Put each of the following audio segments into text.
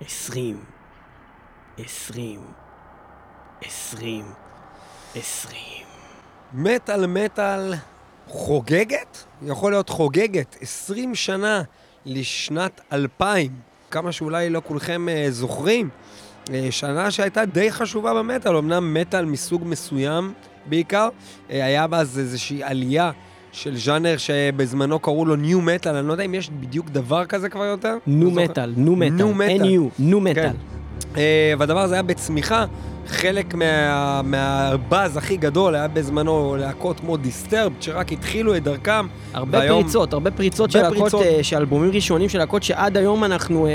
עשרים, עשרים, עשרים, עשרים. מטאל מטאל חוגגת? יכול להיות חוגגת 20 שנה לשנת 2000. כמה שאולי לא כולכם uh, זוכרים. Uh, שנה שהייתה די חשובה במטאל, אמנם מטאל מסוג מסוים בעיקר. Uh, היה בה איזושהי עלייה של ז'אנר שבזמנו קראו לו ניו מטאל, אני לא יודע אם יש בדיוק דבר כזה כבר יותר. זוכר. metal, nu metal, nu metal. NU, nu metal. כן. אה, והדבר הזה היה בצמיחה. חלק מה, מהבאז הכי גדול היה בזמנו להקות כמו Disturbed, שרק התחילו את דרכם. הרבה והיום- פריצות, הרבה פריצות של הרבה להקות, פריצות. אה, של אלבומים ראשונים של להקות שעד היום אנחנו אה,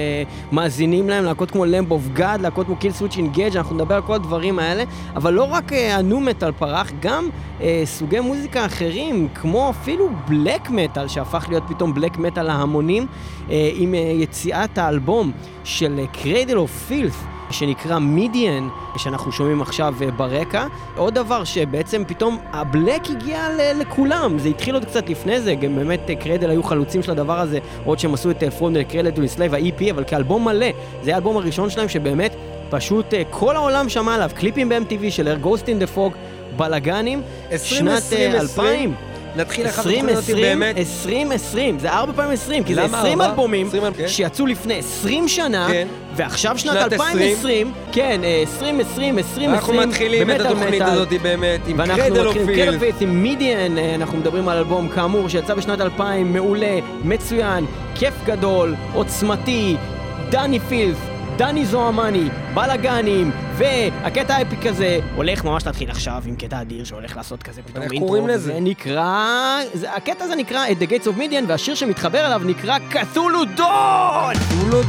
מאזינים להם, להקות כמו Lamb of God, להקות כמו Killswitch Engage, אנחנו נדבר על כל הדברים האלה, אבל לא רק אה, ה nu metal פרח, גם אה, סוגי מוזיקה אחרים, כמו אפילו black metal, שהפך להיות פתאום black metal להמונים, אה, עם אה, יציאת האלבום של Cradle of Filth. שנקרא Midian, שאנחנו שומעים עכשיו אה, ברקע. עוד דבר שבעצם פתאום ה black הגיע לכולם, זה התחיל עוד קצת לפני זה, גם באמת אה, Cradle היו חלוצים של הדבר הזה, עוד שהם עשו את From the Cradle to Enslave, ה-EP, אבל כאלבום מלא, זה האלבום הראשון שלהם שבאמת פשוט אה, כל העולם שמע עליו, קליפים ב-MTV של Her Ghost in the Fog, בלאגנים, 20, שנת אה, 20, 2000. נתחיל אחת 20, התוכניות 20, באמת. 20, 20, זה ארבע פעמים 20, כי זה למה 20 ארבע? אלבומים 20 כן. שיצאו לפני 20 שנה, כן. ועכשיו שנת שנת 2020, כן, אה, 2020, 2020, אנחנו מתחילים את התוכנית. הזאת באמת עם קרדל. קרדל עם מידיאן, אה, אנחנו מדברים על אלבום כאמור שיצא בשנת 2000, מעולה, מצוין, כיף גדול, עוצמתי, דני פילס, דני זוהמני, בלאגנים, והקטע האפיק הזה הולך ממש להתחיל עכשיו עם קטע אדיר שהולך לעשות כזה פתאום איך אינטרו, קוראים לזה? זה נקרא, זה, הקטע הזה נקרא את The Gates of Midian, והשיר שמתחבר אליו נקרא קתולו דון! הוא לא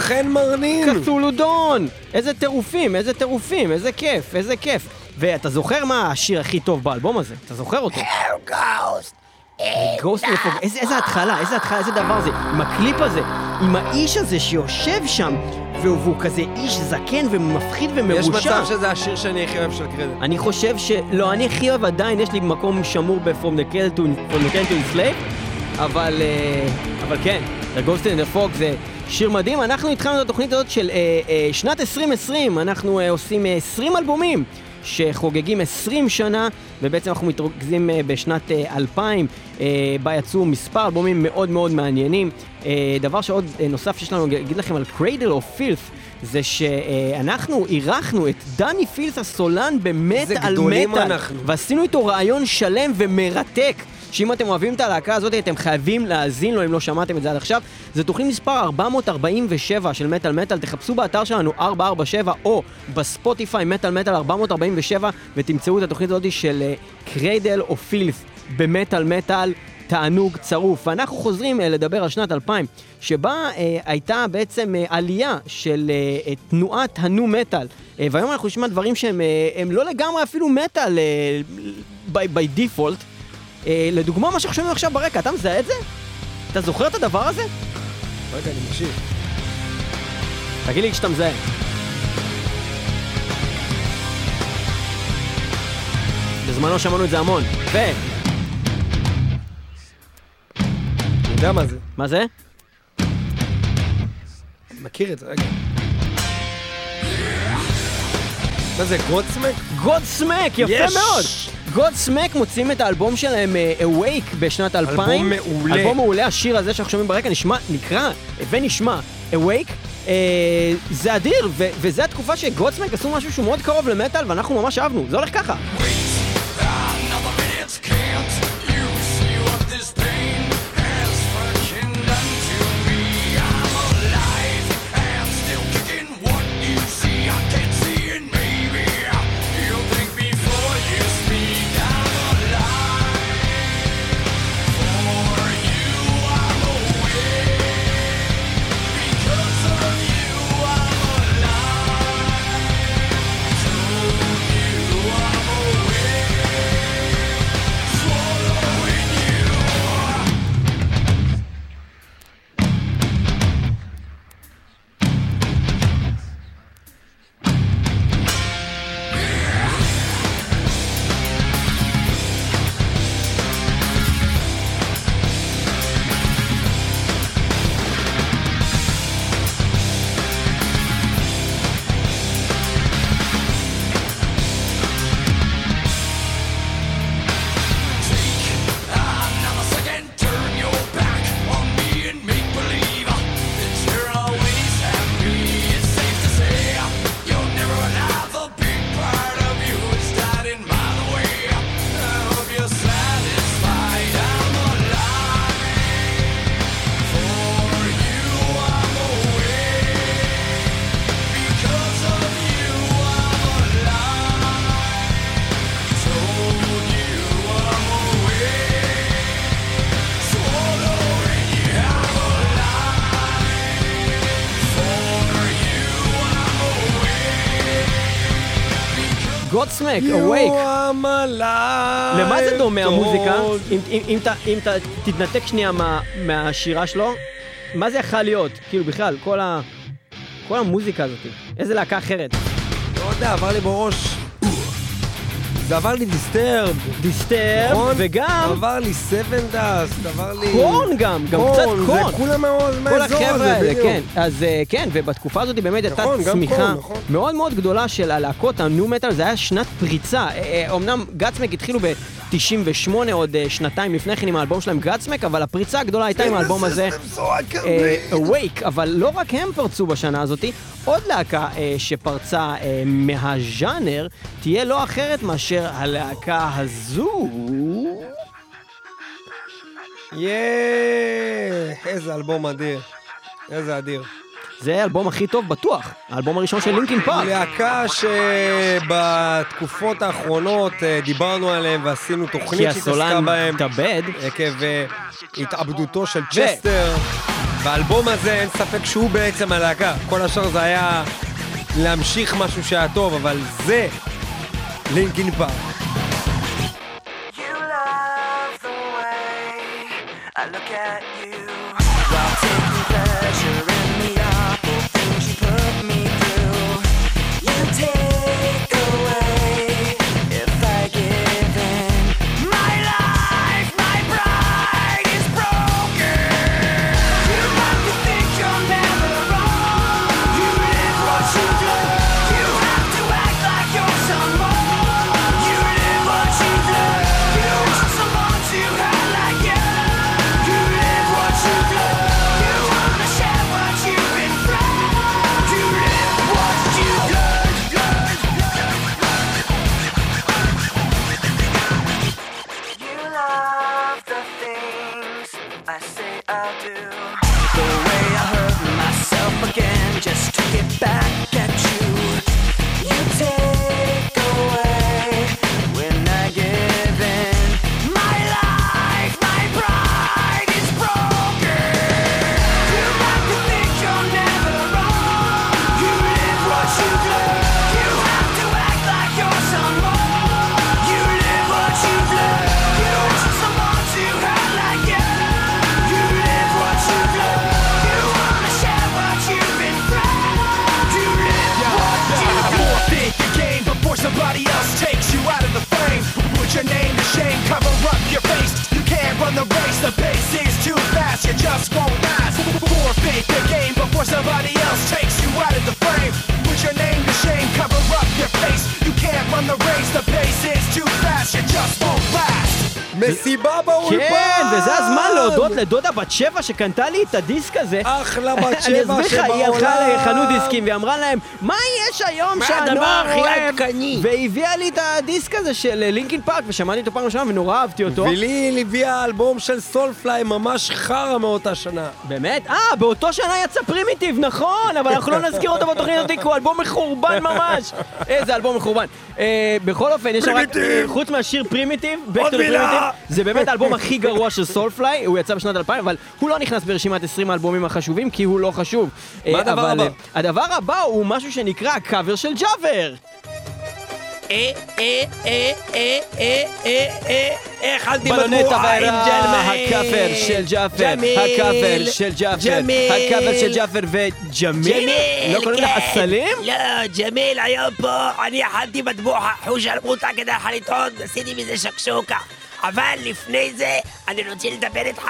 אכן מרנין! קתולודון! איזה טירופים, איזה טירופים, איזה כיף, איזה כיף. ואתה זוכר מה השיר הכי טוב באלבום הזה? אתה זוכר אותו? גוסט מפוג... איזה, איזה התחלה, איזה התחלה, איזה דבר זה. עם הקליפ הזה, עם האיש הזה שיושב שם, והוא, כזה איש זקן ומפחיד ומרושע. יש מצב שזה השיר שאני הכי אוהב של קרדיט. אני חושב ש... לא, אני הכי אוהב עדיין, יש לי מקום שמור ב-From the Cradle to, From the Cradle to Slave, אבל, אה, אבל כן, The Ghost in the Fog זה שיר מדהים. אנחנו התחלנו את התוכנית הזאת של אה, אה, שנת 2020, אנחנו אה, עושים אה, 20 אלבומים. שחוגגים 20 שנה, ובעצם אנחנו מתרכזים אה, בשנת אה, 2000, אה, בה יצאו מספר אלבומים מאוד מאוד מעניינים. אה, דבר שעוד אה, נוסף שיש לנו להגיד לכם על Cradle of Filth, זה שאנחנו אירחנו את דני פילס הסולן במט על מטאל. ועשינו איתו רעיון שלם ומרתק. שאם אתם אוהבים את הלהקה הזאת, אתם חייבים להאזין לו אם לא שמעתם את זה עד עכשיו. זה תוכנית מספר 447 של מטאל מטאל, תחפשו באתר שלנו 447 או בספוטיפיי מטאל מטאל 447 ותמצאו את התוכנית הזאת של קריידל או פילף במטאל מטאל. תענוג צרוף. ואנחנו חוזרים אה, לדבר על שנת 2000, שבה אה, הייתה בעצם אה, עלייה של אה, אה, תנועת הנו מטאל. אה, והיום אנחנו נשמע דברים שהם אה, הם לא לגמרי אפילו מטאל אה, by default. אה, לדוגמה, מה שאנחנו שומעים עכשיו ברקע, אתה מזהה את זה? אתה זוכר את הדבר הזה? רגע, אני מקשיב. תגיד לי כשאתה מזהה. בזמנו שמענו את זה המון. ו... אני יודע מה זה. מה זה? אני מכיר את זה, רגע. מה זה, Godsmack? Godsmack, יפה יש! מאוד! Godsmack מוציאים את האלבום שלהם אה, Awake בשנת 2000. אלבום מעולה. אלבום מעולה, השיר הזה שאנחנו שומעים ברקע נשמע, נקרא ונשמע Awake. אה, זה אדיר, ו- וזה התקופה ש Godsmack עשו משהו שהוא מאוד קרוב למטאל ואנחנו ממש אהבנו, זה הולך ככה. Another You Awake. למה זה דומה המוזיקה? אם, אתה- תתנתק שנייה מה, מהשירה שלו, מה זה יכול להיות? כאילו בכלל, כל המוזיקה הזאת. איזה להקה אחרת? לא יודע, עבר לי בראש. זה עבר לי דיסטרב. דיסטרב, נכון? וגם עבר לי סבן דאסט, עבר לי... קורן גם, גם קצת קורן, קורן. זה כולם מהאזור הזה, כל החבר'ה האלה, בדיוק. כן. אז אה, כן, ובתקופה הזאת באמת הייתה נכון, צמיחה קורן, נכון. מאוד מאוד גדולה של הלהקות הניו מטאל, זה היה שנת פריצה. אה, אה, אמנם גאצמק התחילו ב-98, עוד שנתיים לפני כן עם האלבום שלהם גאצמק, אבל הפריצה הגדולה הייתה עם האלבום הזה. Awake, אבל לא רק הם פרצו בשנה הזאתי, עוד להקה שפרצה מהז'אנר תהיה לא אחרת מאשר הלהקה הזו. יאה, איזה אלבום אדיר. איזה אדיר. זה האלבום הכי טוב בטוח, האלבום הראשון של לינקין פארק. להקה שבתקופות האחרונות אה, דיברנו עליהם ועשינו כי תוכנית שהתעסקה הסולן בהם התאבד. עקב אה, התאבדותו של צ'סטר. והאלבום הזה, אין ספק שהוא בעצם הלהקה. כל השאר זה היה להמשיך משהו שהיה טוב, אבל זה Linkin Park. You love the way I look at you. שקנתה לי את הדיסק הזה. אחלה בת אני שבע אסביר לך, שבעולם. היא הלכה לחנות דיסקים והיא אמרה להם, מה יש היום שהנוער אוהב? עדכני? והיא הביאה לי את הדיסק הזה של Linkin Park, ושמעתי אותו פעם ראשונה ונורא אהבתי אותו. ולי הביאה אלבום של Soulfly ממש חרא מאותה שנה. באמת? אה, באותו שנה יצא Primitive, נכון, אבל אנחנו לא נזכיר אותו בתוכנית הזאת, כי הוא אלבום מחורבן ממש. איזה אלבום מחורבן. אה, בכל אופן, יש רק, Primitive! חוץ מהשיר Primitive, Back to מילה! Primitive, זה באמת האלבום הכי גרוע של Soulfly, הוא יצא בשנת 2000, אבל הוא לא נכנס ברשימת 20 האלבומים החשובים, כי הוא לא חשוב. מה אה, הדבר הבא? אה, הדבר הבא הוא משהו שנקרא הקאבר של ג'אבר. אה, אה, אה, אה, אה, אה, אה, אכלתי בלוני בתבואה עם תבערה, ג'למי. הקאבר של ג'אפר. הקאבר של ג'אפר. הקאבר של ג'אפר וג'מיל? לא קוראים לך כן. סלים? לא, ג'מיל היום פה, אני אכלתי מטבוחה, חוש אלמוטה כדי לטעון, עשיתי מזה שקשוקה. אבל לפני זה, אני רוצה לדבר איתך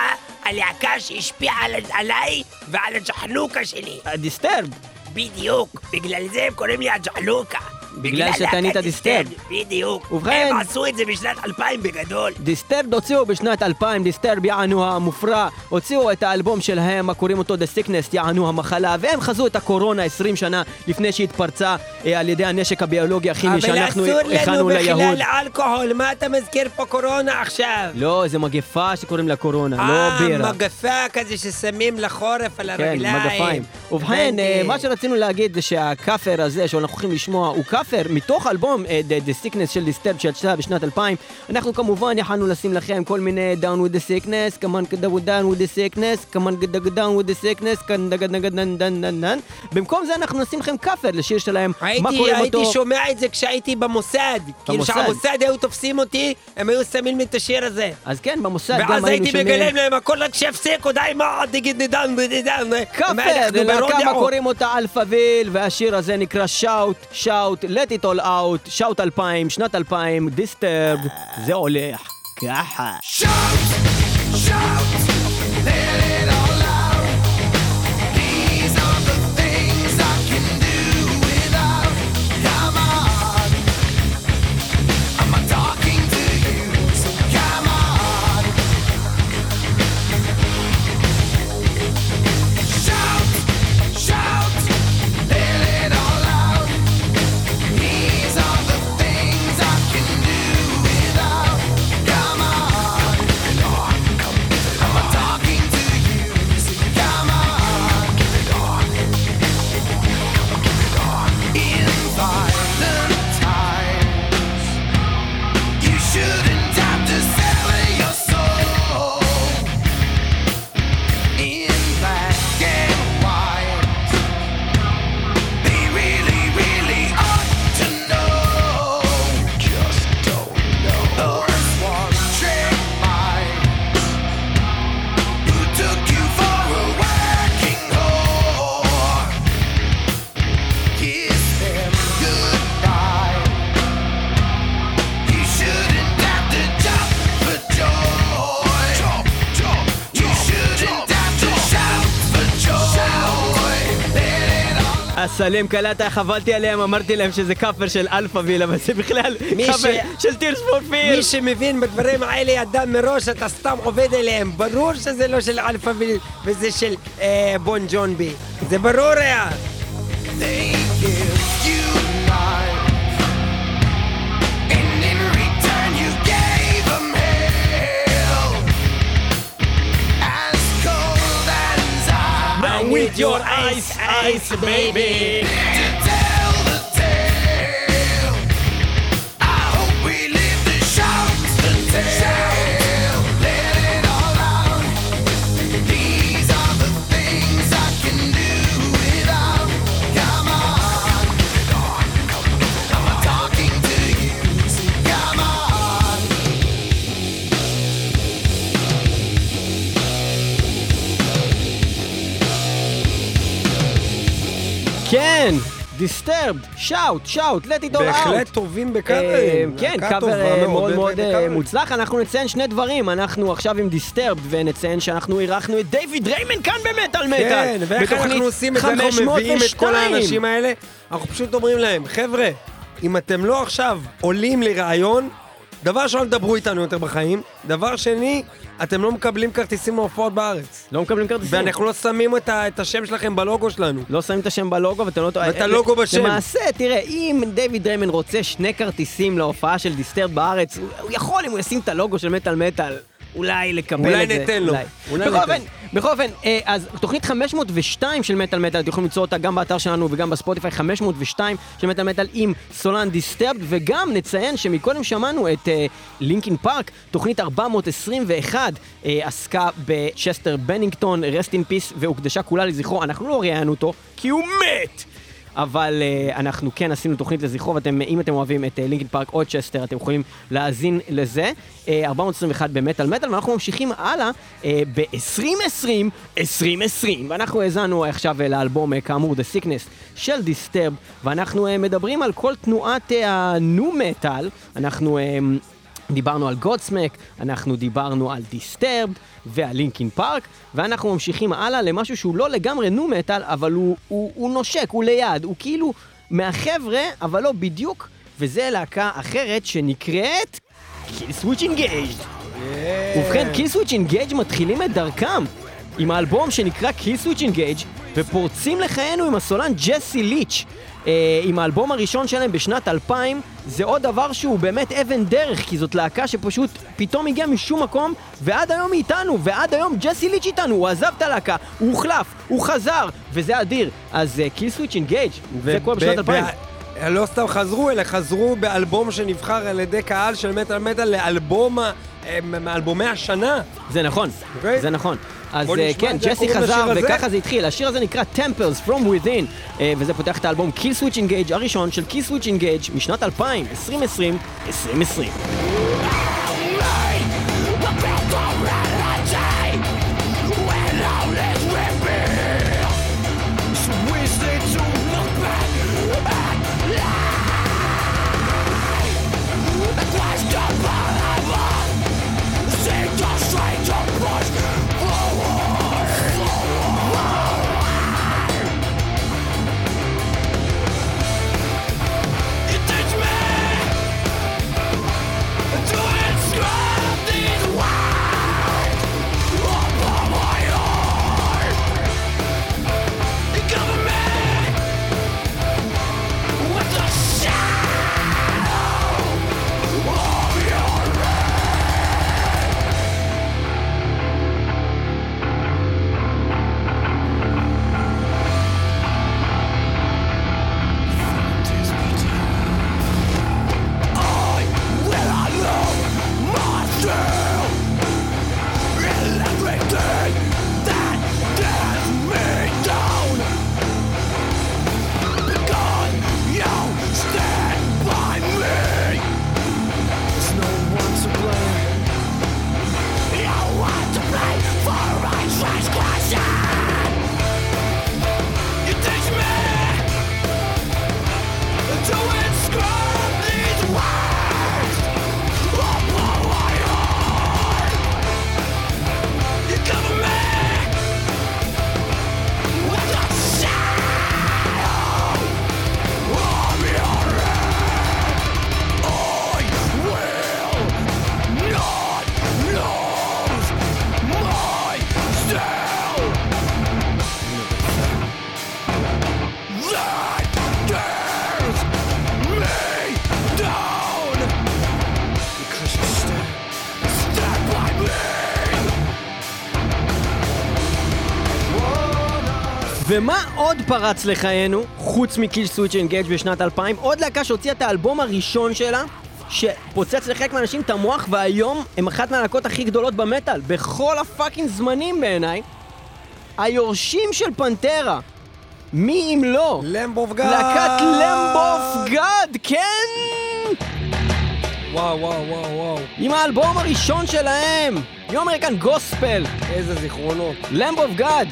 על להקה שהשפיעה על- עליי ועל הג'חנוקה שלי. Disturbed. בדיוק, בגלל זה הם קוראים לי הג'חנוקה. בגלל שקנית להקת Disturbed. בדיוק. ובכן- הם עשו את זה בשנת 2000 בגדול. Disturbed הוציאו בשנת 2000, Disturbed יענו המופרע, הוציאו את האלבום שלהם, הקוראים אותו The Sickness, יענו המחלה, והם חזו את הקורונה 20 שנה לפני שהתפרצה אה, על ידי הנשק הביולוגי הכימי שאנחנו הכנו ליהוד. אלכוהול, מה אתה מזכיר פה קורונה עכשיו? לא, זה מגפה שקוראים לה קורונה, לא בירה. אה, מגפה כזה ששמים לחורף על כן, הרגליים. מגפיים. ובכן, אה, מה שרצינו להגיד זה שהכאפר הזה שאנחנו הולכים לשמוע הוא כאפר מתוך אלבום אה, The The Sickness של דיסטרב שיצא בשנת 2000. אנחנו כמובן יכלנו לשים לכם כל מיני Down with the Sickness, כמובן down with the Sickness, כמובן down with the Sickness, כאן דגד נגד נן נן נן נן. במקום זה אנחנו נשים לכם כאפר לשיר שלהם, מה הייתי, קוראים הייתי אותו. שומע את זה כשהייתי במוסד. כאילו? כשהמוסד היו תופסים אותי, הם היו שמים לי את השיר הזה. אז כן, במוסד גם ואז היינו הייתי שומעים. מגלם להם הכל רק שיפסיקו, די מה, תגיד נידן ונידן. כאפר, להקה קוראים אותה אלפאביל, והשיר הזה נקרא שאוט, שאוט, let it all out, שאוט 2000, שנת 2000, דיסטרב, זה הולך ככה. Shout, shout, הסלים קלטה, עבדתי עליהם, אמרתי להם שזה כאפר של Alphaville, אבל זה בכלל כאפר של Tears for Fears. מי שמבין בדברים האלה ידע מראש, אתה סתם עובד עליהם. ברור שזה לא של אלפא ו- וזה של אה, Bon Jovi. זה ברור היה. With your ice, ice, baby. כן, Disturbed, shout, shout, let it all out. בהחלט טובים אה, בקאברים. כן, להקה קאבר אה, מאוד מאוד אה. מוצלח. אנחנו נציין שני דברים, אנחנו עכשיו עם Disturbed, ונציין שאנחנו אירחנו את דיוויד דריימן כאן במטאל מטאל. כן, ואיך אנחנו עושים את זה, איך אנחנו מביאים את כל 502. האנשים האלה? אנחנו פשוט אומרים להם, חבר'ה, אם אתם לא עכשיו עולים לראיון, דבר ראשון, דברו איתנו יותר בחיים. דבר שני, אתם לא מקבלים כרטיסים להופעות בארץ. לא מקבלים כרטיסים. ואנחנו לא שמים את ה- את השם שלכם בלוגו שלנו. לא שמים את השם בלוגו ואתם לא... ואת הלוגו בשם. למעשה, תראה, אם דיוויד דריימן רוצה שני כרטיסים להופעה של Disturbed בארץ, הוא- הוא יכול אם הוא ישים את הלוגו של מטאל מטאל. אולי לקבל אולי את זה. ניתן לו. אולי בכל ניתן. אופן, בכל אופן, אה, אז תוכנית 502 של מטאל מטאל, אתם יכולים למצוא אותה גם באתר שלנו וגם בספוטיפיי, 502 של מטאל מטאל עם סולן Disturbed, וגם נציין שמקודם שמענו את Linkin Park, תוכנית 421 אה, עסקה בצ'סטר בנינגטון, rest in peace, והוקדשה כולה לזכרו, אנחנו לא ראיינו אותו, כי הוא מת! אבל uh, אנחנו כן עשינו תוכנית לזכרו, ואתם, אם אתם אוהבים את Linkin Park או צ'סטר, אתם יכולים להאזין לזה. Uh, 421 במטאל מטאל, ואנחנו ממשיכים הלאה uh, ב-2020, 2020, ואנחנו האזנו עכשיו uh, לאלבום, uh, כאמור, The Sickness של Disturbed, ואנחנו uh, מדברים על כל תנועת uh, ה nu metal, אנחנו... Uh, דיברנו על Godsmack, אנחנו דיברנו על Disturbed ועל Linkin Park, ואנחנו ממשיכים הלאה למשהו שהוא לא לגמרי nu metal, אבל הוא, הוא, הוא נושק, הוא ליד, הוא כאילו מהחבר'ה, אבל לא בדיוק, וזה להקה אחרת שנקראת Killswitch Engage. ובכן, Killswitch Engage מתחילים את דרכם עם האלבום שנקרא Killswitch Engage, ופורצים לחיינו עם הסולן ג'סי ליץ'. אה, עם האלבום הראשון שלהם בשנת 2000, זה עוד דבר שהוא באמת אבן דרך, כי זאת להקה שפשוט פתאום הגיעה משום מקום, ועד היום היא איתנו, ועד היום ג'סי ליץ' איתנו, הוא עזב את הלהקה, הוא הוחלף, הוא חזר, וזה אדיר. אז Killswitch Engage, זה קורה בשנת 2000. לא סתם חזרו, אלא חזרו באלבום שנבחר על ידי קהל של מטאל מטאל לאלבום, אה, מאלבומי השנה. זה נכון, אוקיי? זה נכון. אז נשמע כן, ג'סי חזר? וככה זה התחיל. השיר הזה נקרא Temple From the Within, אה, וזה פותח את האלבום Kill Switch Engage הראשון של Kill Switch Engage משנת 2000, 2020, 2020. ומה עוד פרץ לחיינו, חוץ מ Killswitch Engage בשנת 2000? עוד להקה שהוציאה את האלבום הראשון שלה, שפוצץ לחלק מהאנשים את המוח, והיום הם אחת מהלהקות הכי גדולות במטאל, בכל ה fucking זמנים בעיניי. היורשים של פנטרה. מי אם לא? Lamb of God! להקת Lamb of God, כן! וואו, וואו, וואו, וואו. עם האלבום הראשון שלהם, New American Gospel, איזה זיכרונות. Lamb of God,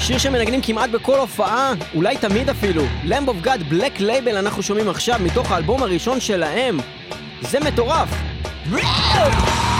שיר שמנגנים כמעט בכל הופעה, אולי תמיד אפילו. Lamb of God, Black Label אנחנו שומעים עכשיו מתוך האלבום הראשון שלהם. זה מטורף. Lamb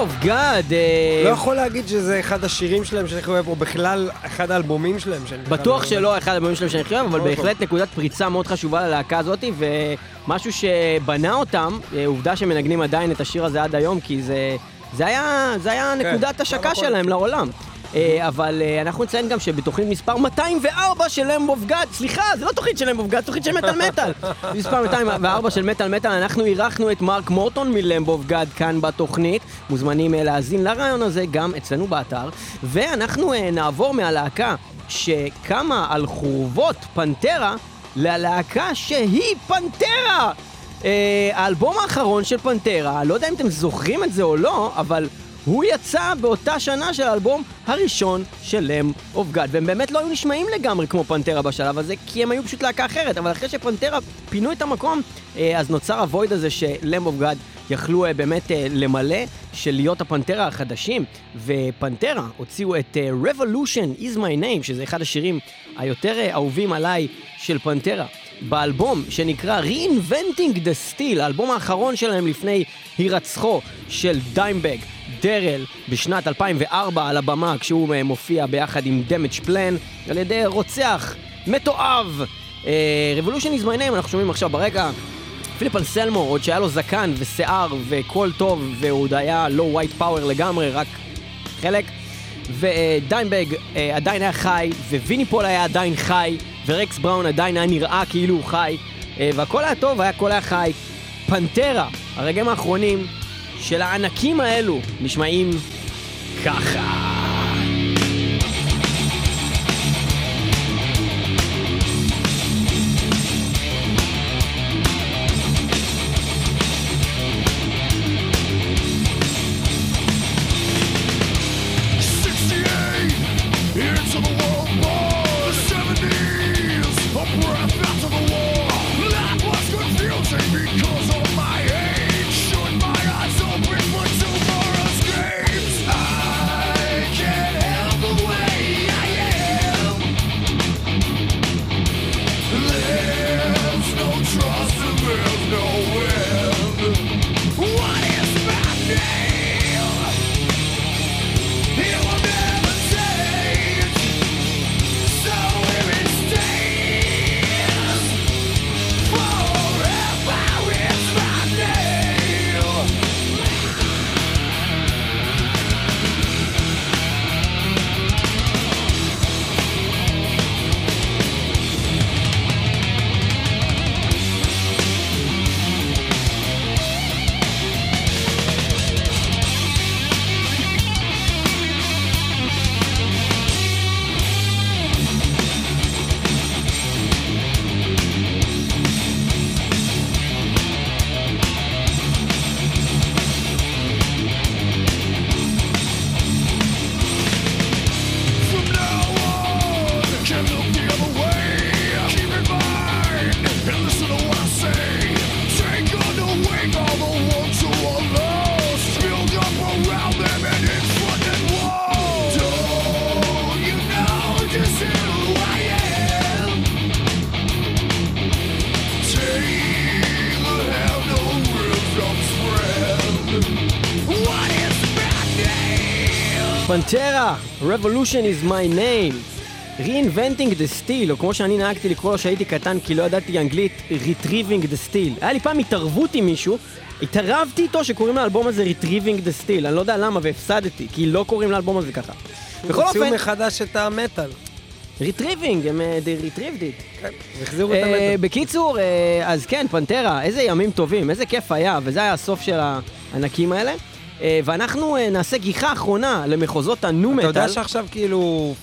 of God, לא יכול להגיד שזה אחד השירים שלהם שאני אוהב, או בכלל אחד האלבומים שלהם שאני בכלל בטוח. שלא אחד הבאים שלהם שאני חושב, אבל לא בהחלט נקודת פריצה מאוד חשובה ללהקה הזאת, ומשהו שבנה אותם, אה, עובדה שמנגנים עדיין את השיר הזה עד היום, כי זה, זה היה, זה היה כן, נקודת השקה נכון, שלהם. לעולם. אה, אבל אה, אנחנו נציין גם שבתוכנית מספר 204 של Lamb of God, סליחה, זה לא תוכנית של Lamb of God, תוכנית של מטאל מטאל. מספר 204 של מטאל מטאל, אנחנו אירחנו את מרק מורטון מ Lamb of God כאן בתוכנית. מוזמנים אה, להאזין לרעיון הזה גם אצלנו באתר. ואנחנו נעבור מהלהקה שקמה על חורבות פנטרה ללהקה שהיא פנטרה! האלבום האחרון של פנטרה, לא יודע אם אתם זוכרים את זה או לא, אבל הוא יצא באותה שנה של האלבום הראשון של לם אוף גאד, והם באמת לא היו נשמעים לגמרי כמו פנטרה בשלב הזה, כי הם היו פשוט להקה אחרת, אבל אחרי שפנטרה פינו את המקום, אה, אז נוצר ה void הזה ש Lamb of God יכלו אה, באמת אה, למלא, של להיות הפנטרה החדשים, ופנטרה הוציאו את Revolution is my name, שזה אחד השירים היותר אה, אהובים עליי של פנטרה. באלבום שנקרא Reinventing the Steel, האלבום האחרון שלהם לפני הירצחו של דיימבג דרל, בשנת 2004 על הבמה, כשהוא אה, מופיע ביחד עם Damageplan, על ידי רוצח מתועב. אה, Revolution is my name, אנחנו שומעים עכשיו ברקע. פיליפ אנסלמו, עוד שהיה לו זקן ושיער וקול טוב, והוא עוד היה לא white power לגמרי, רק חלק. ודיימבג אה, עדיין היה חי, וויני פול היה עדיין חי, ורקס בראון עדיין היה נראה כאילו הוא חי, אה, והכל היה טוב, הכל היה חי. פנטרה, הרגעים האחרונים של הענקים האלו נשמעים ככה. פנטרה, Revolution is my name. Reinventing the steel, או כמו שאני נהגתי לקרוא לו כשהייתי קטן כי לא ידעתי אנגלית, Retrieving the steel. היה לי פעם התערבות עם מישהו, התערבתי איתו שקוראים לאלבום הזה Retrieving the steel. אני לא יודע למה והפסדתי, כי לא קוראים לאלבום הזה ככה. בכל הוציאו אופן, מחדש את המטאל. Retrieving, הם אה, retrieved it. כן, החזירו את אה, המטאל. בקיצור, אה, אז כן, פנטרה, איזה ימים טובים, איזה כיף היה, וזה היה הסוף של הענקים האלה. אה, ואנחנו אה, נעשה גיחה אחרונה למחוזות הנו-מטאל. אתה יודע שעכשיו כאילו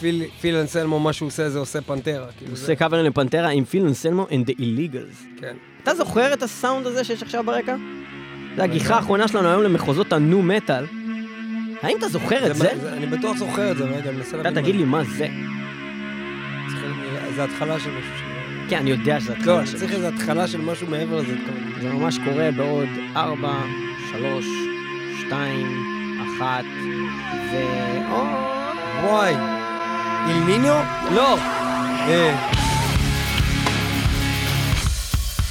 פיל פיל אנסלמו, מה שהוא עושה זה עושה פנטרה. כאילו הוא זה- עושה קאברים לפנטרה עם פיל אנסלמו and the illegals. כן. אתה זוכר את הסאונד הזה שיש עכשיו ברקע? זה הגיחה האחרונה שלנו היום למחוזות הנו-מטאל. האם אתה זוכר את זה? מה- אני בטוח זוכר את זה, רגע, אני מנסה להבין. אתה תגיד לי מה זה. זה התחלה של משהו. ש- כן, אני יודע שזה לא, התחלה אני של צריך איזה התחלה של משהו מעבר לזה. זה ממש קורה בעוד ארבע, שלוש, שתיים, אחת, ו... וואי. Ill Niño? לא! אה.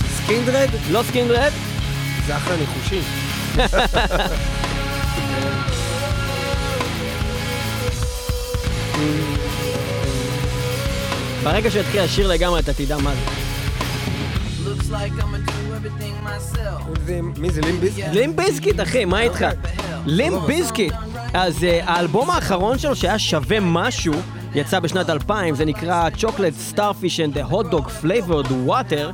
Skindred? לא Skindred? זה אחלה ניחושים. ברגע שיתחיל השיר לגמרי אתה תדע מה זה. מי זה Limp Bizkit? Limp Bizkit, אחי, מה איתך? Limp Bizkit. אז אה, האלבום האחרון שלו שהיה שווה משהו, יצא בשנת 2000, זה נקרא Chocolate Starfish and the Hot Dog Flavored Water.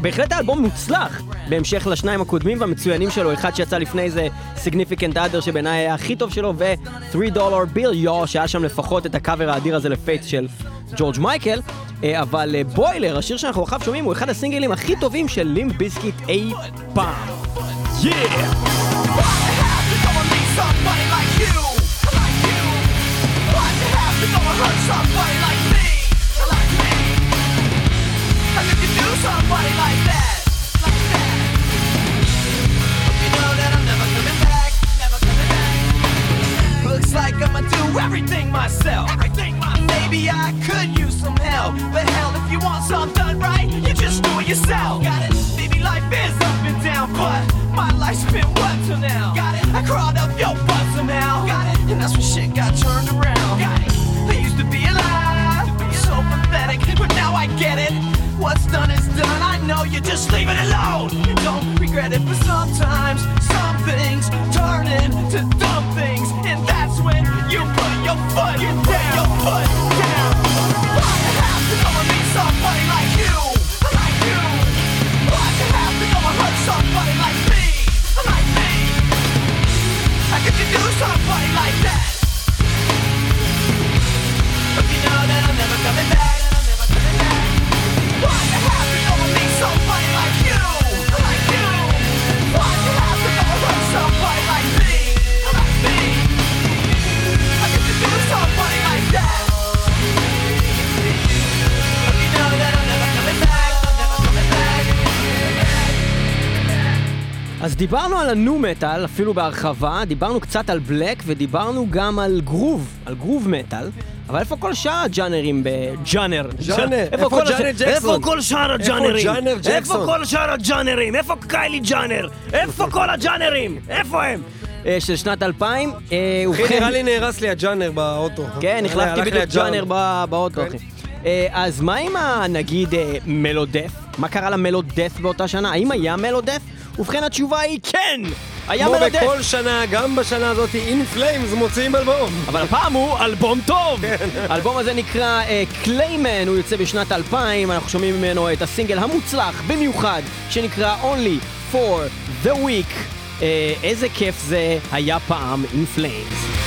בהחלט האלבום מוצלח, בהמשך לשניים הקודמים והמצוינים שלו, אחד שיצא לפני זה Significant Other שבעיניי היה הכי טוב שלו, ו-3 Dollar Bill Yo, שהיה שם לפחות את הקאבר האדיר הזה ל Faith של ג'ורג' מייקל. אה, אבל אה, בוילר, השיר שאנחנו עכשיו שומעים, הוא אחד הסינגלים הכי טובים של לימב ביסקיט אי פעם. Like that. Looks like I'ma do everything myself. Everything. Maybe I could use some help, but hell, if you want something done right, you just do it yourself. Got it? Maybe life is up and down, but my life's been what till now? Got it? I crawled up your butt somehow. Got it? And that's when shit got turned around. Got it? I used to be alive, so pathetic, but now I get it. What's done is done. I know you just leave it alone. Don't regret it, but sometimes some things turn into dumb things, and that's when you put your foot down. אז דיברנו על הנו-מטאל, אפילו בהרחבה, דיברנו קצת על בלק ודיברנו גם על גרוב, על גרוב מטאל, אבל איפה כל שאר הג'אנרים בג'אנר? ג'אנר, איפה כל ג'אנר ג'קסון? איפה כל שאר הג'אנרים? ג'אנר איפה? כל שאר הג'אנרים? איפה קיילי ג'אנר? איפה כל הג'אנרים? איפה הם? אה, של שנת 2000, אה, אחי. נראה לי נהרס לי הג'אנר באוטו. כן, הלך החלפתי בדיוק. ג'אנר באוטו, כן. אחי. אה, אז מה עם ה... נגיד אה, מלודף? מה קרה ל melodeath באותה שנה? האם היה melodeath? ובכן התשובה היא כן! היה כמו melodeath! בכל שנה, גם בשנה הזאת, In Flames מוציאים אלבום. אבל הפעם הוא אלבום טוב! האלבום הזה נקרא Clayman, הוא יוצא בשנת 2000, אנחנו שומעים ממנו את הסינגל המוצלח במיוחד, שנקרא Only for the Week. אה, איזה כיף זה היה פעם In Flames.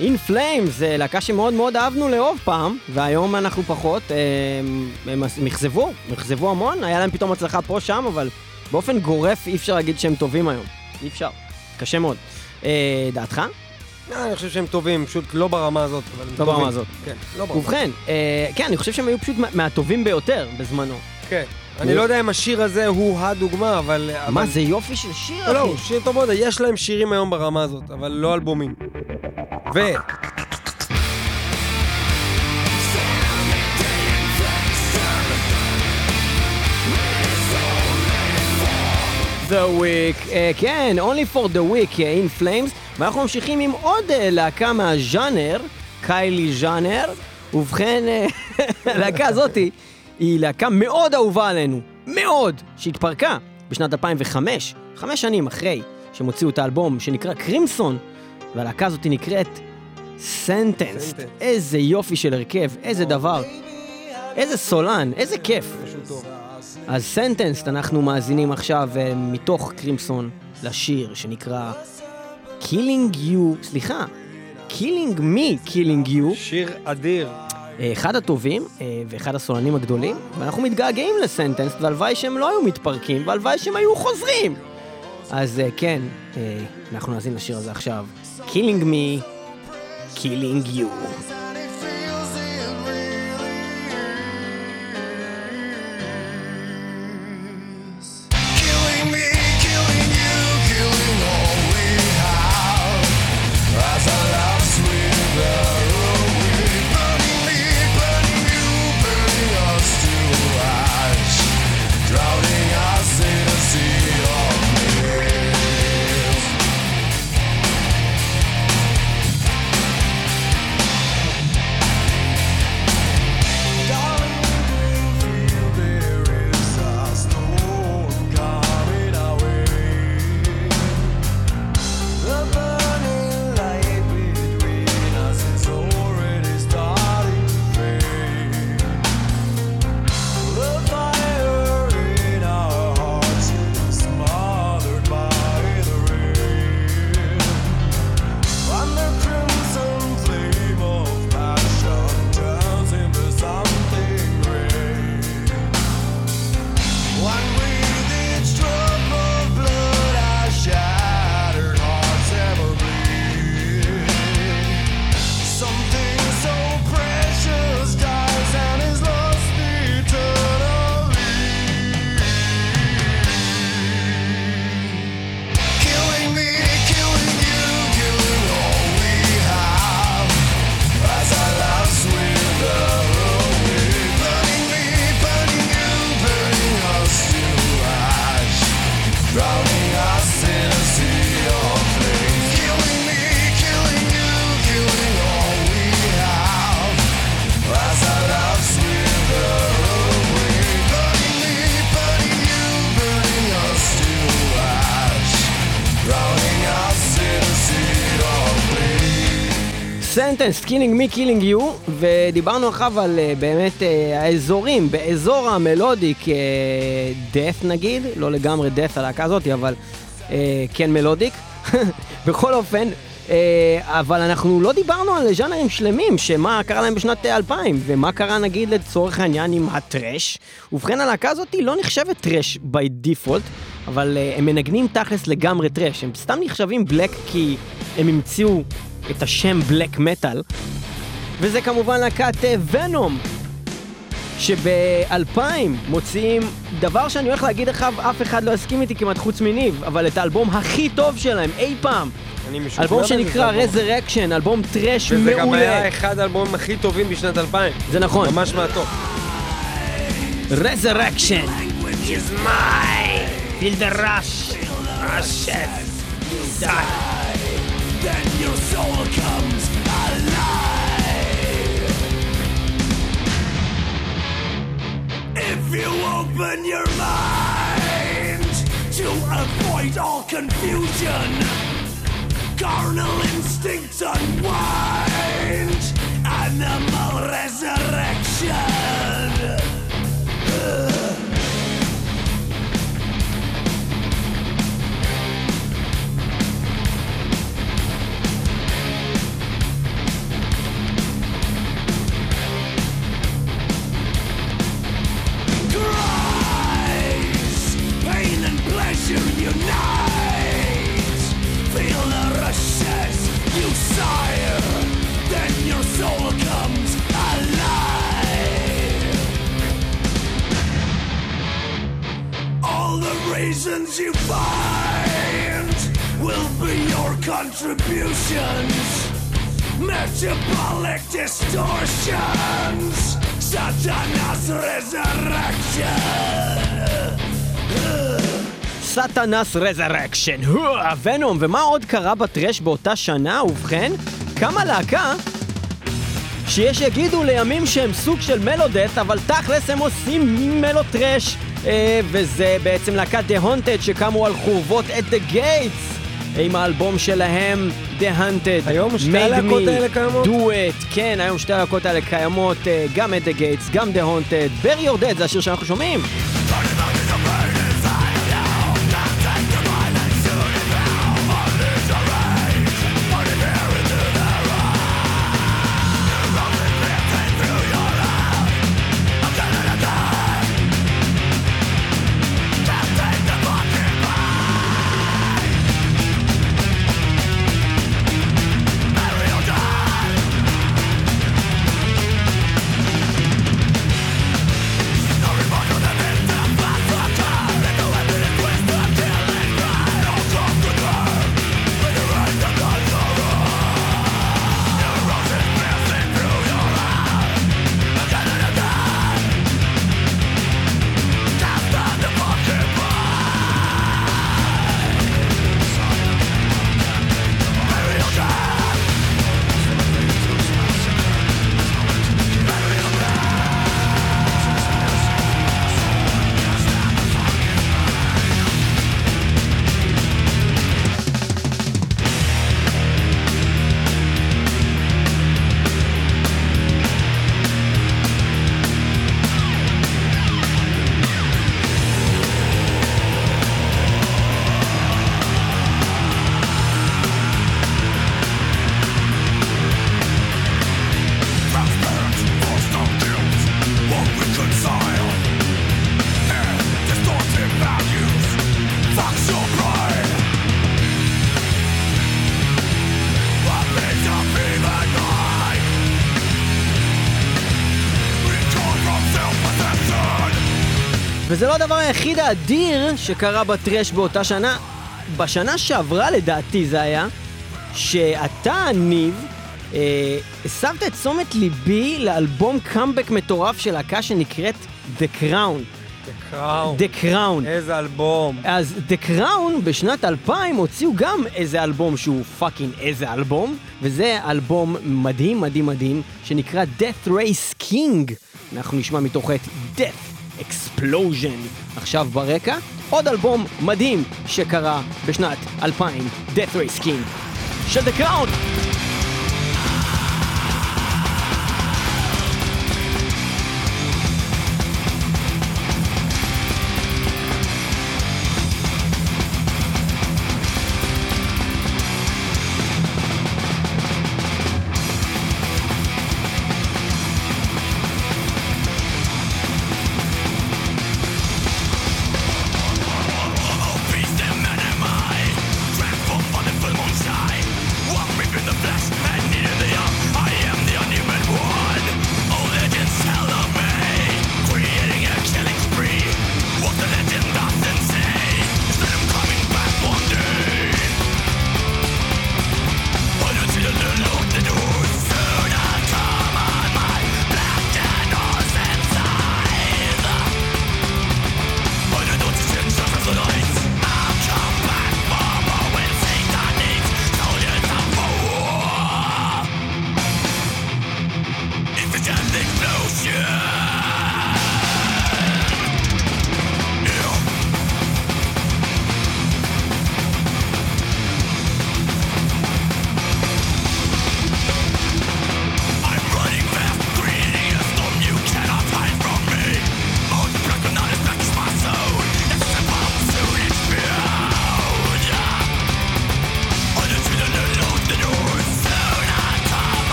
In Flames זה להקה שמאוד מאוד אהבנו לאהוב פעם, והיום אנחנו פחות. אה, הם אכזבו, הם אכזבו המון, היה להם פתאום הצלחה פה שם, אבל באופן גורף אי אפשר להגיד שהם טובים היום. אי אפשר. קשה מאוד. אה, דעתך? אה, אני חושב שהם טובים, פשוט לא ברמה הזאת, לא. ברמה הזאת. כן, לא ברמה. ובכן, אה, כן, אני חושב שהם היו פשוט מה- מהטובים ביותר בזמנו. כן. אני לא יודע אם השיר הזה הוא הדוגמה, אבל... מה, זה יופי של שיר, לא, לא, אחי. שיר טוב מאוד, יש להם שירים היום ברמה הזאת, אבל לא אלבומים. ו... The Week, אה, כן, Only for the Week, אה, In Flames, ואנחנו ממשיכים עם עוד אה, להקה מהז'אנר, קיילי ז'אנר, ובכן, הלהקה הזאתי היא להקה מאוד אהובה עלינו, מאוד, שהתפרקה בשנת 2005, חמש שנים אחרי שהם הוציאו את האלבום שנקרא Crimson, והלהקה הזאתי נקראת Sentenced. איזה יופי של הרכב, איזה דבר, איזה סולן, איזה כיף. אז Sentenced אנחנו מאזינים עכשיו אה, מתוך Crimson לשיר שנקרא Killing You, סליחה, Killing Me Killing You, שיר אדיר. אחד הטובים אה, ואחד הסולנים הגדולים, ואנחנו מתגעגעים ל Sentenced, והלוואי שהם לא היו מתפרקים, והלוואי שהם היו חוזרים. אז אה, כן, אה, אנחנו נאזין לשיר הזה עכשיו, Killing Me Killing You. Sentenced, Killing Me Killing You, ודיברנו עכשיו על אה, באמת אה, האזורים, באזור ה melodic death נגיד, לא לגמרי death הלהקה הזאת, אבל אה, כן melodic. בכל אופן, אה, אבל אנחנו לא דיברנו על ז'אנרים שלמים, שמה קרה להם בשנת אה, 2000, ומה קרה נגיד לצורך העניין עם ה thrash. ובכן הלהקה הזאת לא נחשבת thrash by default, אבל אה, הם מנגנים תכלס לגמרי thrash, הם סתם נחשבים black כי הם המציאו את השם בלק מטאל, וזה כמובן להקת אה, ונום, שב-2000 מוציאים דבר שאני הולך להגיד לך, אף אחד לא יסכים איתי כמעט חוץ מניב, אבל את האלבום הכי טוב שלהם אי פעם. אלבום שנקרא זה אלבום. אלבום טרש וזה גם היה מעולה. אחד האלבומים הכי טובים בשנת 2000. זה נכון. ממש מהטוב. Mine. Feel the rush. Rushes. Then your soul comes alive. If you open your mind to avoid all confusion, carnal instincts unwind, animal resurrection. Unite. Feel the rushes you sire, then your soul comes alive. All the reasons you find will be your contributions. Metabolic distortions, Satan's resurrection. Satan's Resurrection, Venom, ומה עוד קרה ב thrash באותה שנה? ובכן, קמה להקה שיש שיגידו לימים שהם סוג של melodeath, אבל תכלס הם עושים melo thrash, אה, וזה בעצם להקת The Haunted שקמו על חורבות At The Gates. עם האלבום שלהם, The Haunted. היום שתי הלהקות האלה קיימות? Do It. כן, היום שתי הלהקות האלה קיימות, אה, גם At The Gates, גם The Haunted. Bury Your Dead זה השיר שאנחנו שומעים. וזה לא הדבר היחיד האדיר שקרה ב thrash באותה שנה. בשנה שעברה לדעתי זה היה, שאתה, ניב, אה, הסבת את תשומת ליבי לאלבום קאמבק מטורף של להקה שנקראת The Crown. Crown. The Crown. איזה אלבום. אז The Crown בשנת 2000 הוציאו גם איזה אלבום שהוא fucking איזה אלבום, וזה אלבום מדהים מדהים מדהים, שנקרא Deathrace King. אנחנו נשמע מתוך את Death Explosion. עכשיו ברקע, עוד אלבום מדהים שקרה בשנת 2000, Death Race King. של The Crown.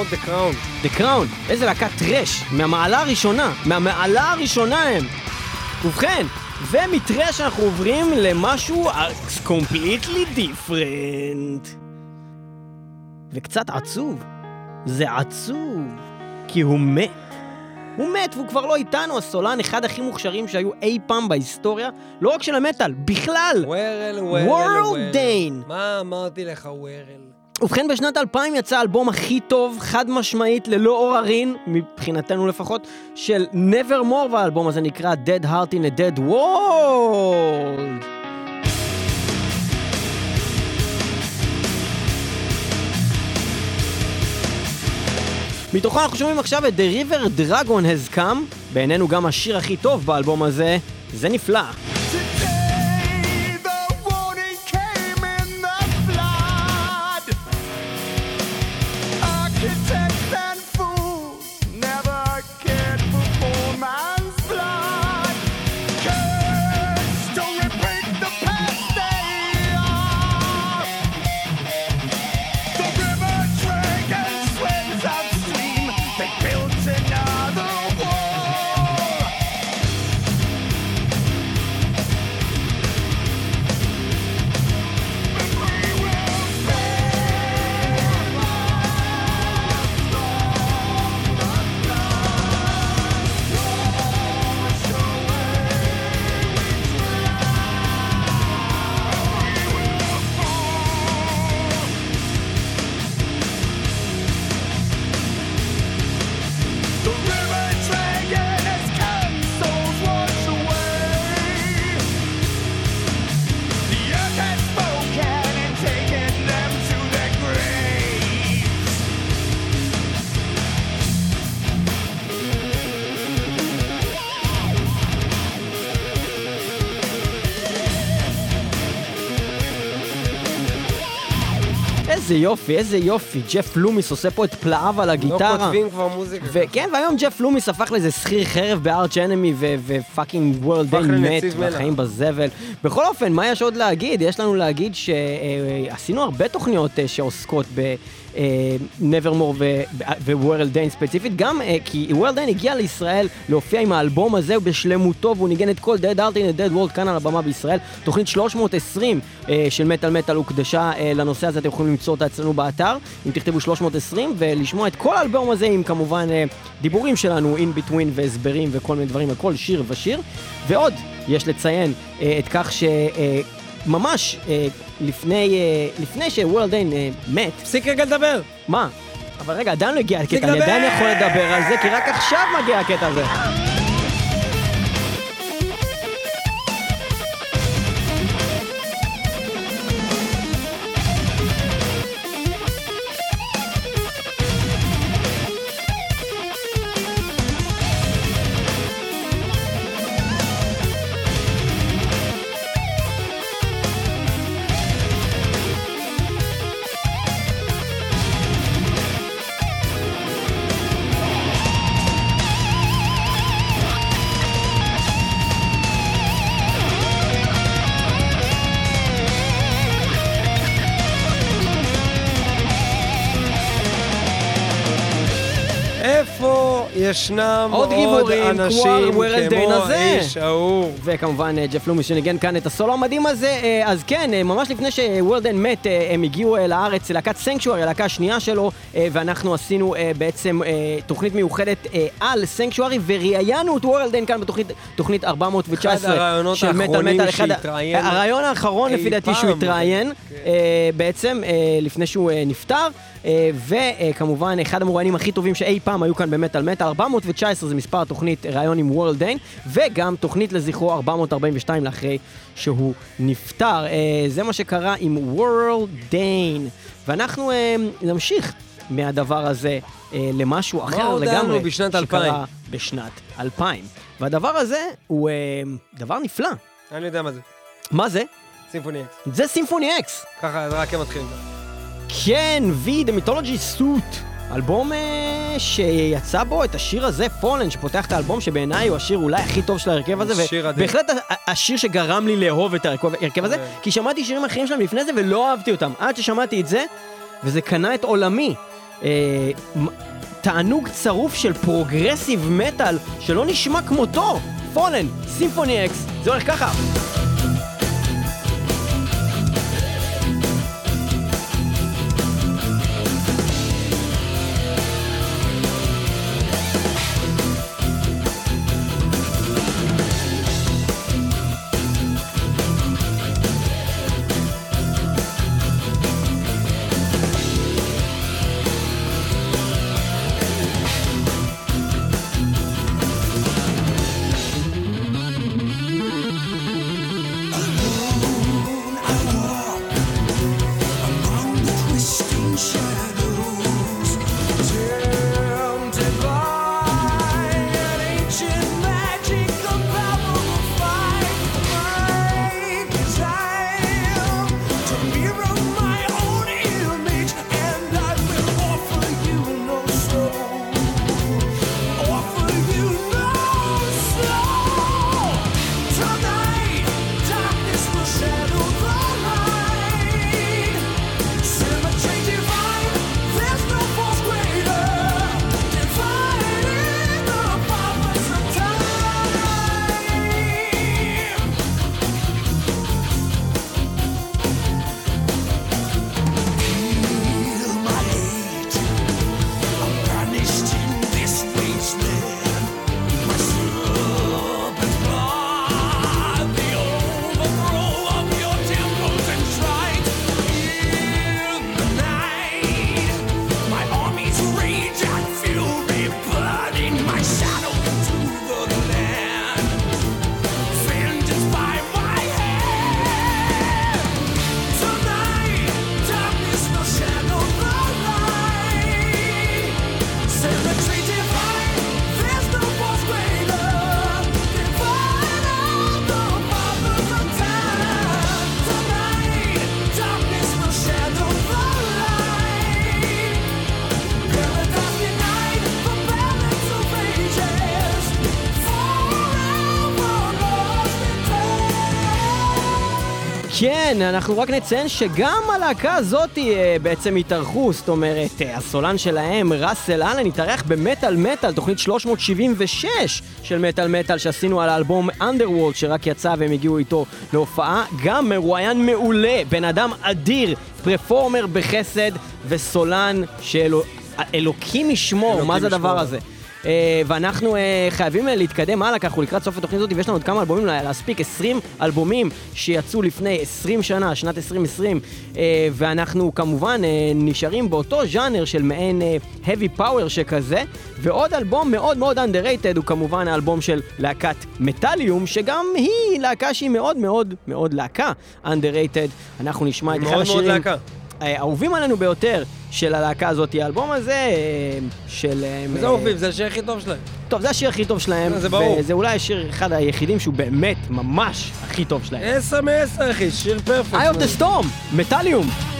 מאוד, The Crown. The Crown, איזה להקת טרש, מהמעלה הראשונה, מהמעלה הראשונה הם. ובכן, ומטרש אנחנו עוברים למשהו completely different. וקצת עצוב. זה עצוב, כי הוא מת. הוא מת והוא כבר לא איתנו, הסולן אחד הכי מוכשרים שהיו אי פעם בהיסטוריה, לא רק של המטאל, בכלל. וורל, וורל, World Dane. מה אמרתי לך, וורל? ובכן, בשנת 2000 יצא האלבום הכי טוב, חד משמעית, ללא עוררין, מבחינתנו לפחות, של Nevermore, והאלבום הזה נקרא Dead Heart in a Dead World. מתוכו אנחנו שומעים עכשיו את The River Dragon Has Come, בעינינו גם השיר הכי טוב באלבום הזה, זה נפלא. איזה יופי, איזה יופי. ג'ף לומיס עושה פה את פלאיו על לא הגיטרה. כותבים כבר מוזיקה. וכן, והיום ג'ף לומיס הפך לאיזה שכיר חרב ב Arch Enemy ו fucking וורל דיין מת. והחיים בזבל. בכל אופן, מה יש עוד להגיד? יש לנו להגיד שעשינו הרבה תוכניות אה, שעוסקות ב... Nevermore ווורל דיין ספציפית, גם אה, כי וורל דיין הגיע לישראל להופיע עם האלבום הזה בשלמותו, והוא ניגן את כל Dead Heart in a Dead World כאן על הבמה בישראל. תוכנית 320 אה, של מטאל מטאל הוקדשה אה, לנושא הזה, אתם יכולים למצוא אותה אצלנו באתר, אם תכתבו 320, ולשמוע את כל האלבום הזה עם כמובן אה, דיבורים שלנו, in between והסברים וכל מיני דברים על כל שיר ושיר. ועוד, יש לציין אה, את כך ש... ממש לפני, אה, לפני שוורלד דיין אה, מת, תפסיק רגע לדבר. מה? אבל רגע, עדיין לא הגיע הקטע, אני! עדיין יכול לדבר על זה, כי רק עכשיו מגיע הקטע הזה. איפה ישנם עוד עוד אנשים כמו הזה? האיש ההוא? וכמובן אה, ג'ף לומיס שניגן כאן את הסולו המדהים הזה. אה, אז כן, אה, ממש לפני שוורלדן מת, הם הגיעו לארץ, להקת סנקשוארי, הלהקה השנייה שלו, ואנחנו עשינו בעצם תוכנית מיוחדת על סנקשוארי, וראיינו את וורלדן כאן בתוכנית תוכנית 419 אחד הרעיונות של מטאל האחרונים מטאל. אחד ה- שהתראיין הרעיון האחרון לפי דעתי שהוא. התראיין, כן. בעצם לפני שהוא נפטר. אה, וכמובן, אחד המרואיינים הכי טובים שאי פעם היו כאן במטאל מטאל, 419 זה מספר התוכנית ראיון עם וורלד דיין, וגם תוכנית לזכרו 442 לאחרי שהוא נפטר. אה, זה מה שקרה עם וורלד דיין. ואנחנו אה, נמשיך מהדבר הזה אה, למשהו אחר לגמרי. בשנת שקרה 2000? בשנת 2000. והדבר הזה הוא אה, דבר נפלא. אני יודע מה זה. מה זה? Symphony X. זה Symphony X. ככה, זה רק הם מתחילים. כן, V, The Mythology Suite. אלבום אה, שיצא בו את השיר הזה, Fallen, שפותח את האלבום, שבעיניי הוא השיר אולי הכי טוב של ההרכב הזה. ובהחלט השיר שגרם לי לאהוב את ההרכב הזה, כן. כי שמעתי שירים אחרים שלהם לפני זה ולא אהבתי אותם. עד ששמעתי את זה, וזה קנה את עולמי. אה, תענוג צרוף של progressive metal שלא נשמע כמותו. פולן, סימפוני אקס, זה הולך ככה. כן, אנחנו רק נציין שגם הלהקה הזאת אה, בעצם התארחו, זאת אומרת, אה, הסולן שלהם, ראסל אלן, התארח במטאל מטאל, תוכנית 376 של מטאל מטאל שעשינו על האלבום Underworld שרק יצא והם הגיעו איתו להופעה. גם מרואיין מעולה, בן אדם אדיר, פרפורמר בחסד וסולן שאלוקים ישמור, מה זה הדבר. הזה? Uh, ואנחנו uh, חייבים uh, להתקדם הלאה, כי אנחנו לקראת סוף התוכנית הזאת, ויש לנו עוד כמה אלבומים לה- להספיק, 20 אלבומים שיצאו לפני 20 שנה, שנת 2020, uh, ואנחנו כמובן נשארים באותו ז'אנר של מעין heavy power שכזה, ועוד אלבום מאוד מאוד underrated הוא כמובן האלבום של להקת מטאליום, שגם היא להקה שהיא מאוד מאוד מאוד להקה underrated. אנחנו נשמע את אחד מאוד מאוד השירים. להקה. האהובים עלינו ביותר של הלהקה הזאת, האלבום הזה אה, של... אה, וזה אהובים, זה השיר הכי טוב שלהם. טוב, זה השיר הכי טוב שלהם. זה ברור. וזה אולי השיר אחד היחידים שהוא באמת ממש הכי טוב שלהם. עשר מעשר, אחי, שיר פרפקט. Eye of the Storm, מטאליום.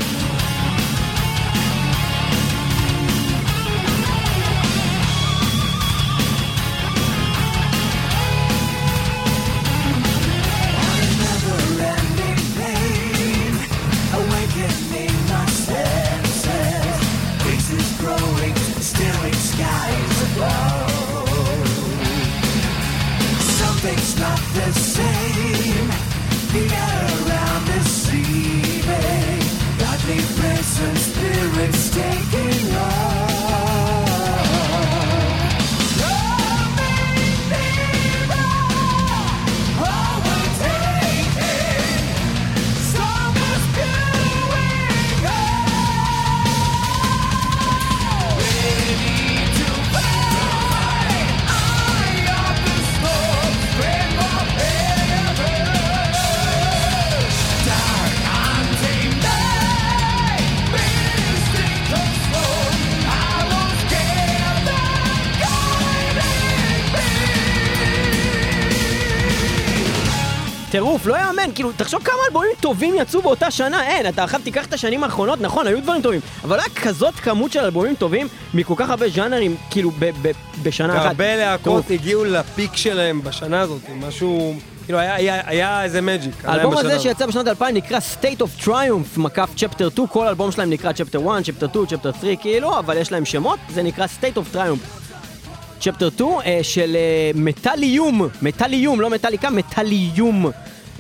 תחשוב כמה אלבומים טובים יצאו באותה שנה, אין, אתה עכשיו תיקח את השנים האחרונות, נכון, היו דברים טובים, אבל היה כזאת כמות של אלבומים טובים מכל כך הרבה ז'אנרים, כאילו, ב- ב- בשנה אחת. הרבה להקות. הגיעו ל peak שלהם בשנה הזאת, משהו כאילו, היה- היה היה איזה magic. האלבום הזה שיצא בשנת 2000 נקרא State of Triumph, מקף Chapter 2, כל אלבום שלהם נקרא Chapter 1, Chapter 2, Chapter 3, כאילו, אבל יש להם שמות, זה נקרא State of Triumph. Chapter 2 אה, של מטאליום, מטאליום, לא מטאליקה, מטאליום.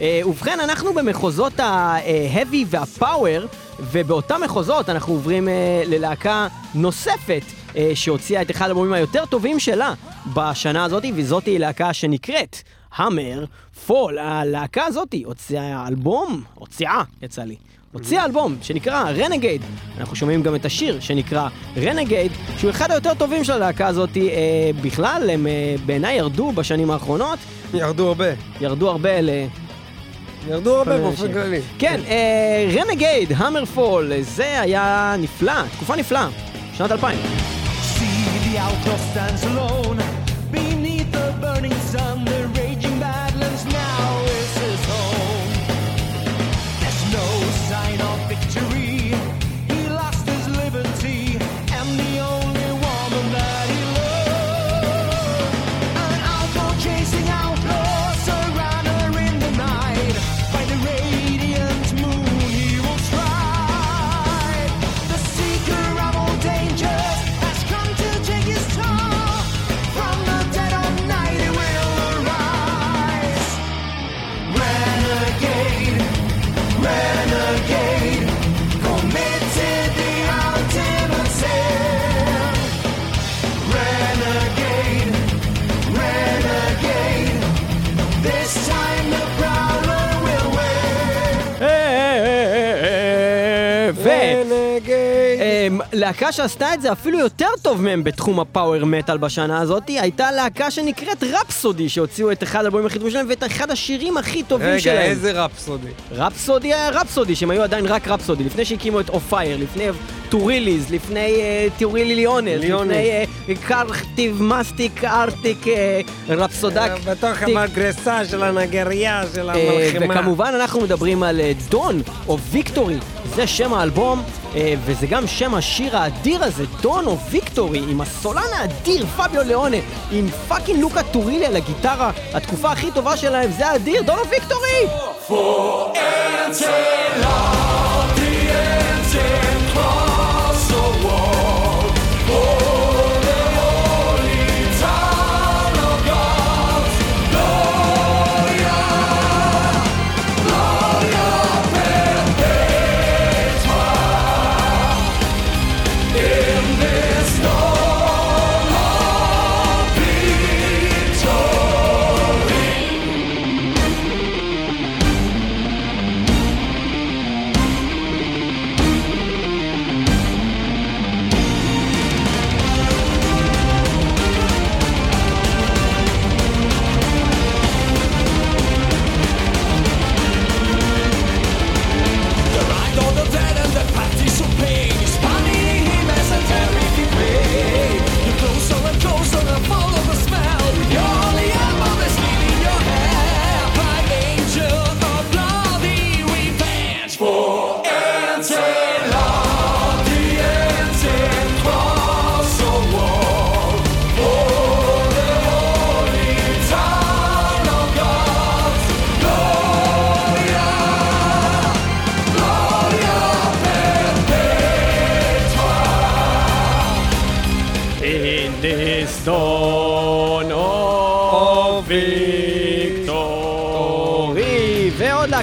אה, ובכן, אנחנו במחוזות ה-heavy וה-power, ובאותם מחוזות אנחנו עוברים אה, ללהקה נוספת, אה, שהוציאה את אחד האלבומים היותר טובים שלה בשנה הזאת, וזאת היא להקה שנקראת המר פול. הלהקה הזאת הוציאה אלבום, הוציאה, יצא לי. הוציאה אלבום שנקרא רנגייד. אנחנו שומעים גם את השיר שנקרא רנגייד, שהוא אחד היותר טובים של הלהקה הזאת אה, בכלל, הם אה, בעיניי ירדו בשנים האחרונות, ירדו הרבה. ירדו הרבה ל... ירדו הרבה באופן. כללי. כן, רנגייד, המרפול, זה היה נפלא, תקופה נפלאה, שנת 2000. להקה שעשתה את זה אפילו יותר טוב מהם בתחום ה power metal בשנה הזאת, הייתה להקה שנקראת Rhapsody, שהוציאו את אחד האלבומים הכי טובים שלהם ואת אחד השירים הכי טובים רגע, שלהם. איזה Rhapsody. Rhapsody היה Rhapsody, שהם היו עדיין רק רפסודי, לפני שהקימו את Of Fire, לפני Turilli's, לפני Turilli Lione's, Lione's. לפני קרטיב מסטיק ארטיק אה, רפסודק. בתוך. המגרסה של הנגרייה של אה, המלחמה. וכמובן אנחנו מדברים על אה, Dawn, of Victory, זה שם האלבום, אה, וזה גם שם השיר האדיר הזה, Dawn of Victory, עם הסולן האדיר, פביו ליונה, עם fucking לוקה טורילי על הגיטרה, התקופה הכי טובה שלהם, זה האדיר, Dawn of Victory! The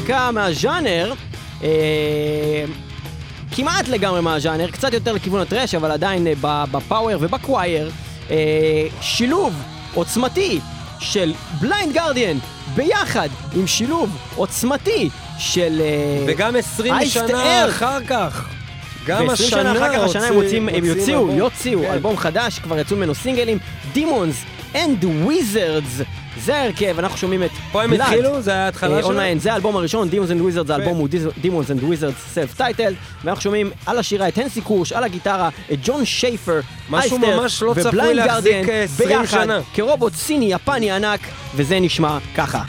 להקה מהז'אנר, אה, כמעט לגמרי מהז'אנר, קצת יותר לכיוון הטרש, אבל עדיין אה, בפאוור ובקווייר, אה, שילוב עוצמתי של בליינד גרדיאן ביחד עם שילוב עוצמתי של... אה, וגם 20 Iced שנה Earth. אחר כך. גם ו-20 השנה שנה אחר כך, השנה הם יוצאים, הם יוציאו. יוציאו כן. אלבום חדש, כבר יצאו ממנו סינגלים, Demons and Wizards, זה ההרכב, אנחנו שומעים את פה הם. התחילו? זה ההתחלה אה, שלהם? אונליין, זה האלבום הראשון, Demons and Wizards, האלבום הוא Demons and Wizards סלף טייטל, ואנחנו שומעים על השירה את הנסי קורש, על הגיטרה, את ג'ון שייפר, משהו אייסטר ממש לא צפוי ובליינד להחזיק, גרדיאן אה, 20 ביחד, שנה. כרובוט סיני יפני ענק, וזה נשמע ככה.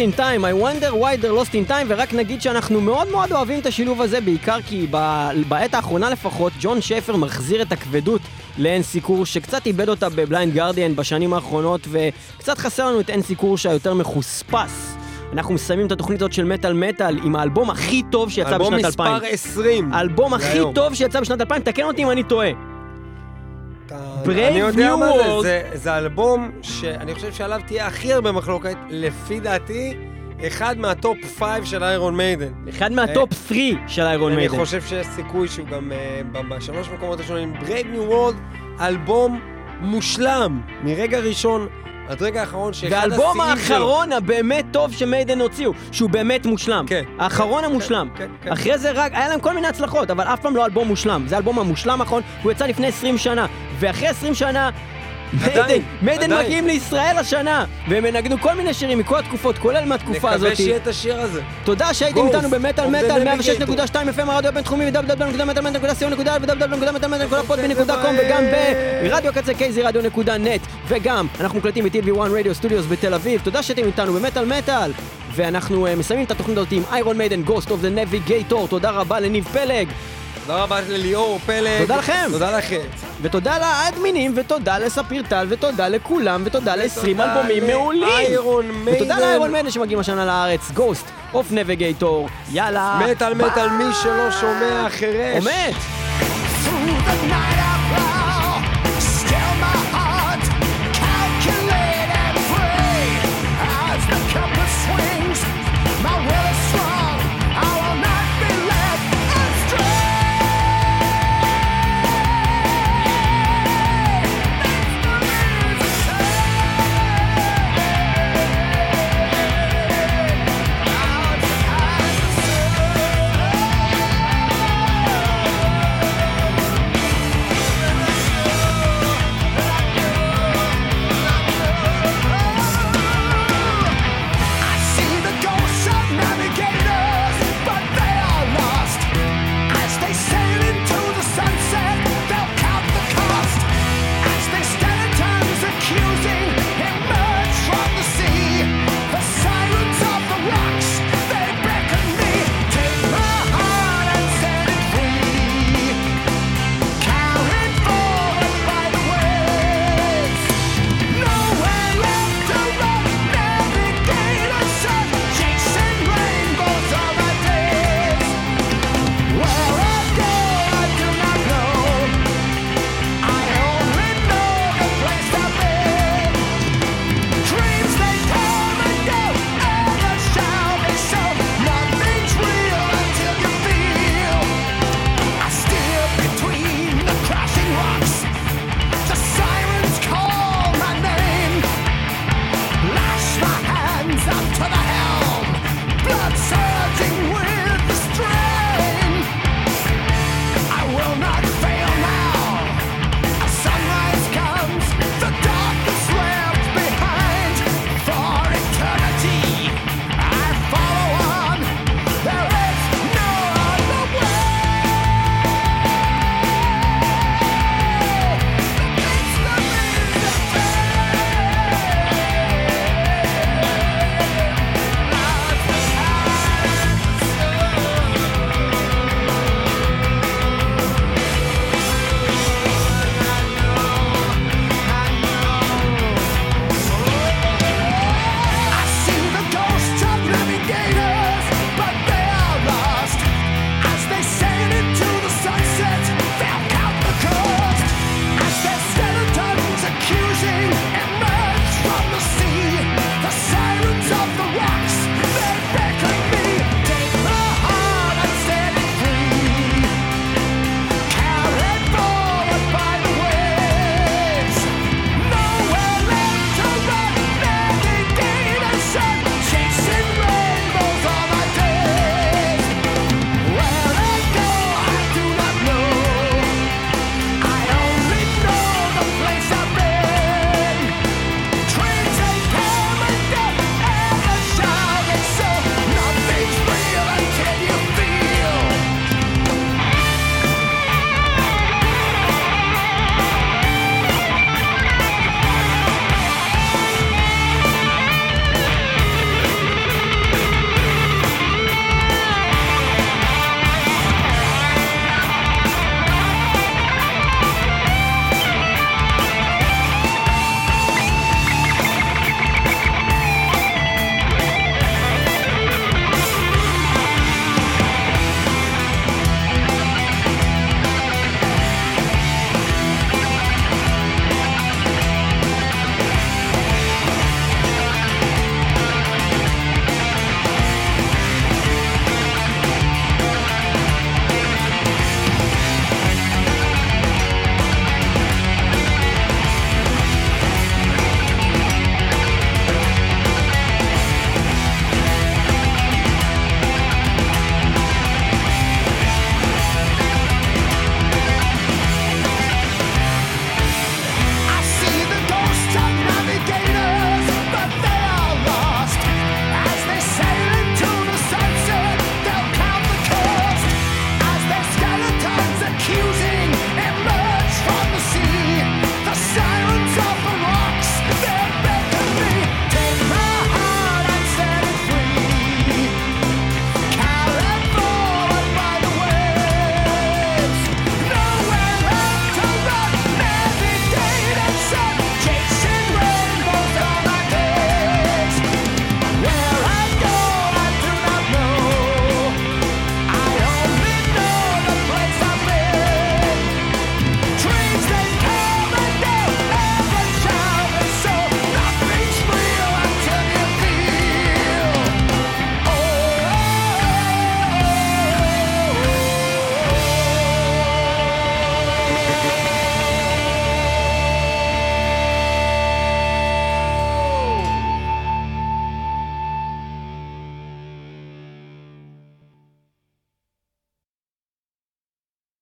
In time, I wonder why they're lost in time, ורק נגיד שאנחנו מאוד מאוד אוהבים את השילוב הזה, בעיקר כי ב- בעת האחרונה לפחות, ג'ון שפר מחזיר את הכבדות להאנסי קירש, שקצת איבד אותה ב Blind Guardian בשנים האחרונות, וקצת חסר לנו את האנסי קירש שהיותר מחוספס. אנחנו מסיימים את התוכנית הזאת של מטאל מטאל עם האלבום הכי טוב שיצא אלבום בשנת 2000. מספר 20. האלבום הכי. טוב שיצא בשנת 2000, תקן אותי אם אני טועה. אתה- Brave אני יודע New מה זה, World. זה, זה אלבום שאני חושב שעליו תהיה הכי הרבה מחלוקת, לפי דעתי, אחד מה top 5 של Iron Maiden. אחד מהטופ 3 של Iron אני Maiden. חושב שיש סיכוי שהוא גם אה, בשלוש מקומות הראשונים. Brave New World, אלבום מושלם, מרגע ראשון עד רגע האחרון, שאחד והאלבום השיאים שלו- האחרון הבאמת טוב ש Maiden הוציאו, שהוא באמת מושלם. כן. האחרון כן, המושלם. כן, כן. אחרי זה רק, היה להם כל מיני הצלחות, אבל אף פעם לא אלבום מושלם. זה האלבום המושלם האחרון, הוא יצא לפני 20 שנה. ואחרי 20 שנה... Maiden, Maiden. מגיעים לישראל השנה, והם ינגנו כל מיני שירים מכל התקופות, כולל מהתקופה הזאת. נקווה שיהיה את השיר הזה. תודה שהייתם איתנו במטאל מטאל, Navigator. 106.2 FM הרדיו הבינתחומי www.metalmetal.co.il וגם ברדיו קצה KZ Radio נקודה net וגם אנחנו מוקלטים ב-TV1 Radio Studios בתל אביב תודה שאתם איתנו במטאל מטאל ואנחנו אה, מסיימים את התוכנית הזאת עם Iron Maiden Ghost of the Navigator תודה רבה לניב פלג תודה רבה לליאור פלג. תודה לכם. תודה לכם. ותודה לאדמינים ותודה לספיר טל ותודה לכולם ותודה ל-20 ותודה אלבומים מעולים ל Iron Maiden. ותודה ל Iron Maiden שמגיעים השנה לארץ Ghost of Navigator יאללה מטאל מטאל, מי שלא שומע חירש. the night